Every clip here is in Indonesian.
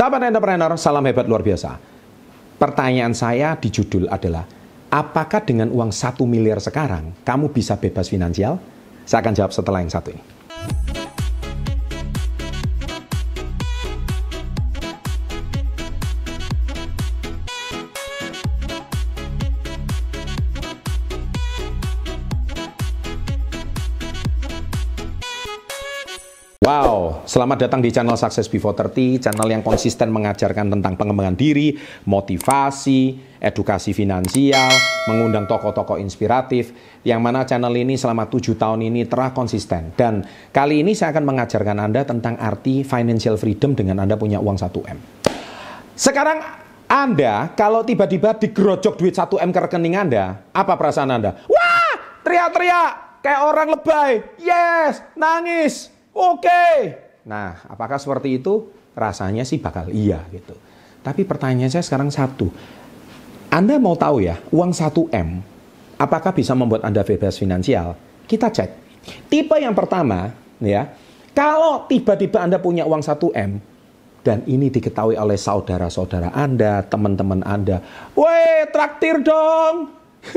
Sahabat entrepreneur, salam hebat luar biasa. Pertanyaan saya di judul adalah, apakah dengan uang satu miliar sekarang, kamu bisa bebas finansial? Saya akan jawab setelah yang satu ini. Wow, selamat datang di channel Success Before 30, channel yang konsisten mengajarkan tentang pengembangan diri, motivasi, edukasi finansial, mengundang tokoh-tokoh inspiratif, yang mana channel ini selama tujuh tahun ini telah konsisten. Dan kali ini saya akan mengajarkan Anda tentang arti financial freedom dengan Anda punya uang 1M. Sekarang Anda, kalau tiba-tiba digerojok duit 1M ke rekening Anda, apa perasaan Anda? Wah, teriak-teriak, kayak orang lebay, yes, nangis, Oke. Nah, apakah seperti itu? Rasanya sih bakal iya gitu. Tapi pertanyaan saya sekarang satu. Anda mau tahu ya, uang 1M, apakah bisa membuat Anda bebas finansial? Kita cek. Tipe yang pertama, ya, kalau tiba-tiba Anda punya uang 1M, dan ini diketahui oleh saudara-saudara Anda, teman-teman Anda. Woi, traktir dong.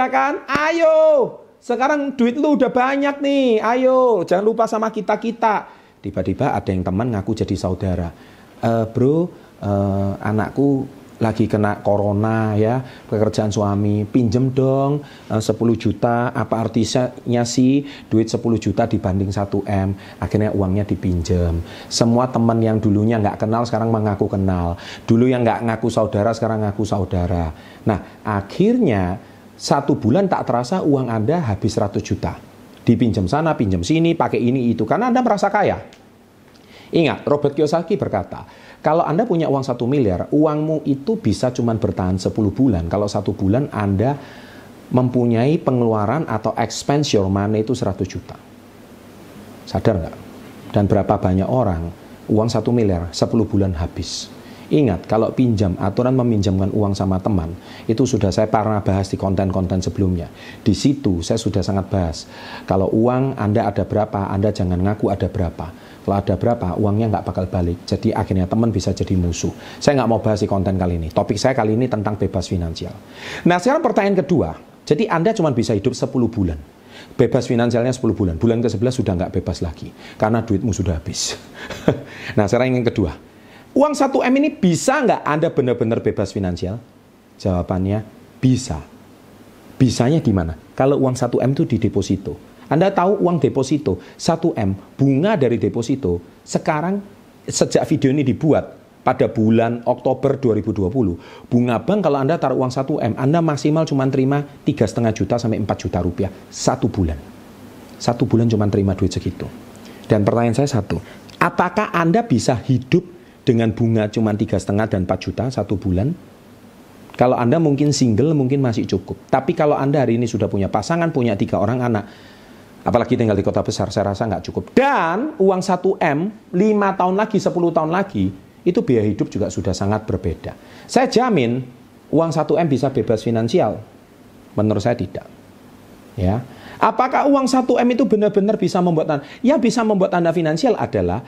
ya kan? Ayo, sekarang duit lu udah banyak nih, ayo jangan lupa sama kita-kita. Tiba-tiba ada yang teman ngaku jadi saudara. E, bro, e, anakku lagi kena corona ya, pekerjaan suami, pinjem dong e, 10 juta, apa artinya sih duit 10 juta dibanding 1M, akhirnya uangnya dipinjem. Semua teman yang dulunya nggak kenal sekarang mengaku kenal, dulu yang nggak ngaku saudara sekarang ngaku saudara. Nah akhirnya satu bulan tak terasa uang Anda habis 100 juta. Dipinjam sana, pinjam sini, pakai ini itu. Karena Anda merasa kaya. Ingat, Robert Kiyosaki berkata, kalau Anda punya uang satu miliar, uangmu itu bisa cuma bertahan 10 bulan. Kalau satu bulan Anda mempunyai pengeluaran atau expense your money itu 100 juta. Sadar nggak? Dan berapa banyak orang uang satu miliar 10 bulan habis. Ingat, kalau pinjam, aturan meminjamkan uang sama teman, itu sudah saya pernah bahas di konten-konten sebelumnya. Di situ saya sudah sangat bahas. Kalau uang Anda ada berapa, Anda jangan ngaku ada berapa. Kalau ada berapa, uangnya nggak bakal balik. Jadi akhirnya teman bisa jadi musuh. Saya nggak mau bahas di konten kali ini. Topik saya kali ini tentang bebas finansial. Nah sekarang pertanyaan kedua. Jadi Anda cuma bisa hidup 10 bulan. Bebas finansialnya 10 bulan. Bulan ke-11 sudah nggak bebas lagi. Karena duitmu sudah habis. nah sekarang yang kedua Uang 1M ini bisa nggak Anda benar-benar bebas finansial? Jawabannya bisa. Bisanya di mana? Kalau uang 1M itu di deposito. Anda tahu uang deposito 1M, bunga dari deposito, sekarang sejak video ini dibuat, pada bulan Oktober 2020, bunga bank kalau Anda taruh uang 1M, Anda maksimal cuma terima 3,5 juta sampai 4 juta rupiah satu bulan. Satu bulan cuma terima duit segitu. Dan pertanyaan saya satu, apakah Anda bisa hidup dengan bunga cuma tiga setengah dan 4 juta satu bulan. Kalau Anda mungkin single mungkin masih cukup. Tapi kalau Anda hari ini sudah punya pasangan, punya tiga orang anak, apalagi tinggal di kota besar, saya rasa nggak cukup. Dan uang 1M, 5 tahun lagi, 10 tahun lagi, itu biaya hidup juga sudah sangat berbeda. Saya jamin uang 1M bisa bebas finansial. Menurut saya tidak. Ya. Apakah uang 1M itu benar-benar bisa membuat Anda? Ya bisa membuat Anda finansial adalah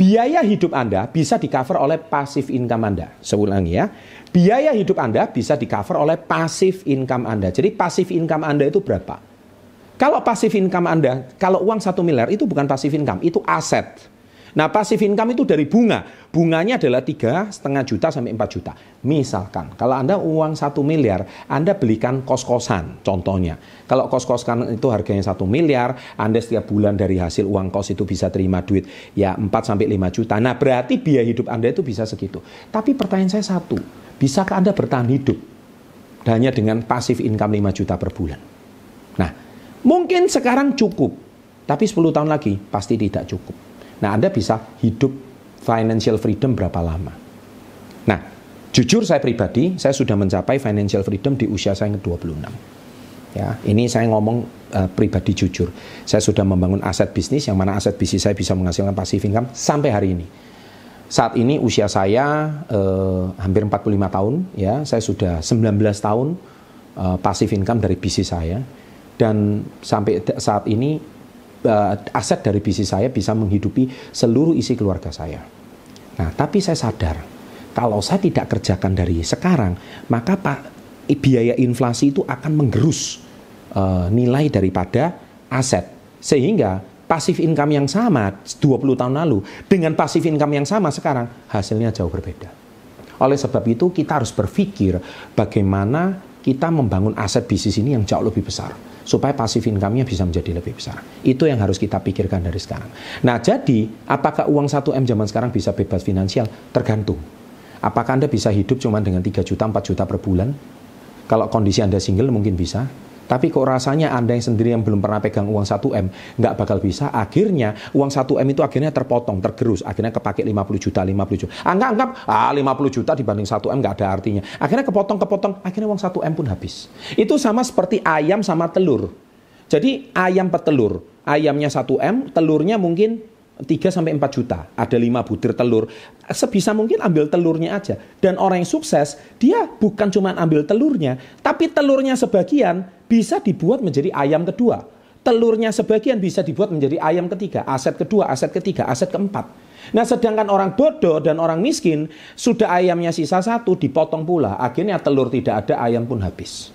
biaya hidup Anda bisa di cover oleh pasif income Anda. Saya ulangi ya. Biaya hidup Anda bisa di cover oleh pasif income Anda. Jadi pasif income Anda itu berapa? Kalau pasif income Anda, kalau uang satu miliar itu bukan pasif income, itu aset. Nah pasif income itu dari bunga. Bunganya adalah tiga setengah juta sampai 4 juta. Misalkan kalau Anda uang satu miliar, Anda belikan kos-kosan contohnya. Kalau kos-kosan itu harganya satu miliar, Anda setiap bulan dari hasil uang kos itu bisa terima duit ya 4 sampai 5 juta. Nah berarti biaya hidup Anda itu bisa segitu. Tapi pertanyaan saya satu, bisakah Anda bertahan hidup hanya dengan pasif income 5 juta per bulan? Nah mungkin sekarang cukup, tapi 10 tahun lagi pasti tidak cukup. Nah, Anda bisa hidup financial freedom berapa lama? Nah, jujur saya pribadi, saya sudah mencapai financial freedom di usia saya yang ke-26. Ya, ini saya ngomong uh, pribadi jujur. Saya sudah membangun aset bisnis yang mana aset bisnis saya bisa menghasilkan passive income sampai hari ini. Saat ini usia saya uh, hampir 45 tahun, ya, saya sudah 19 tahun uh, passive income dari bisnis saya dan sampai saat ini uh, aset dari bisnis saya bisa menghidupi seluruh isi keluarga saya. Nah, tapi saya sadar kalau saya tidak kerjakan dari sekarang, maka Pak biaya inflasi itu akan menggerus uh, nilai daripada aset. Sehingga pasif income yang sama 20 tahun lalu dengan pasif income yang sama sekarang hasilnya jauh berbeda. Oleh sebab itu kita harus berpikir bagaimana kita membangun aset bisnis ini yang jauh lebih besar supaya pasif income-nya bisa menjadi lebih besar. Itu yang harus kita pikirkan dari sekarang. Nah, jadi apakah uang 1M zaman sekarang bisa bebas finansial? Tergantung. Apakah Anda bisa hidup cuma dengan 3 juta, 4 juta per bulan? Kalau kondisi Anda single mungkin bisa. Tapi kok rasanya Anda yang sendiri yang belum pernah pegang uang 1M, nggak bakal bisa. Akhirnya uang 1M itu akhirnya terpotong, tergerus. Akhirnya kepake 50 juta, 50 juta. Anggap, anggap, ah 50 juta dibanding 1M nggak ada artinya. Akhirnya kepotong-kepotong, akhirnya uang 1M pun habis. Itu sama seperti ayam sama telur. Jadi ayam petelur, ayamnya 1M, telurnya mungkin 3 sampai 4 juta. Ada 5 butir telur. Sebisa mungkin ambil telurnya aja. Dan orang yang sukses, dia bukan cuma ambil telurnya, tapi telurnya sebagian bisa dibuat menjadi ayam kedua. Telurnya sebagian bisa dibuat menjadi ayam ketiga, aset kedua, aset ketiga, aset keempat. Nah sedangkan orang bodoh dan orang miskin, sudah ayamnya sisa satu, dipotong pula. Akhirnya telur tidak ada, ayam pun habis.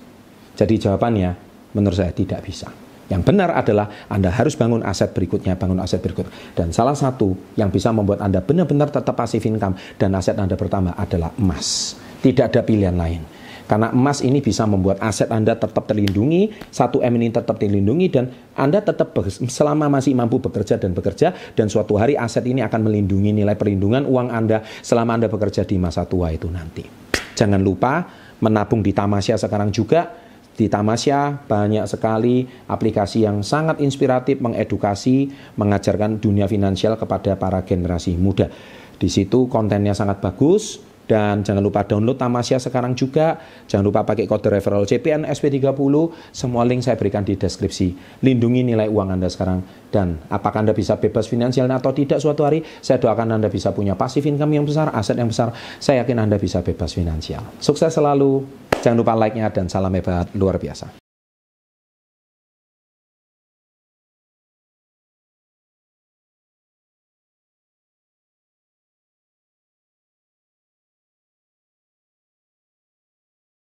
Jadi jawabannya, menurut saya tidak bisa. Yang benar adalah Anda harus bangun aset berikutnya, bangun aset berikut. Dan salah satu yang bisa membuat Anda benar-benar tetap pasif income dan aset Anda pertama adalah emas. Tidak ada pilihan lain. Karena emas ini bisa membuat aset Anda tetap terlindungi, satu M ini tetap terlindungi dan Anda tetap selama masih mampu bekerja dan bekerja dan suatu hari aset ini akan melindungi nilai perlindungan uang Anda selama Anda bekerja di masa tua itu nanti. Jangan lupa menabung di Tamasya sekarang juga di Tamasya banyak sekali aplikasi yang sangat inspiratif, mengedukasi, mengajarkan dunia finansial kepada para generasi muda. Di situ kontennya sangat bagus, dan jangan lupa download Tamasya sekarang juga. Jangan lupa pakai kode referral CPN SP30. Semua link saya berikan di deskripsi. Lindungi nilai uang Anda sekarang. Dan apakah Anda bisa bebas finansial atau tidak suatu hari? Saya doakan Anda bisa punya pasif income yang besar, aset yang besar. Saya yakin Anda bisa bebas finansial. Sukses selalu. Jangan lupa like-nya dan salam hebat luar biasa.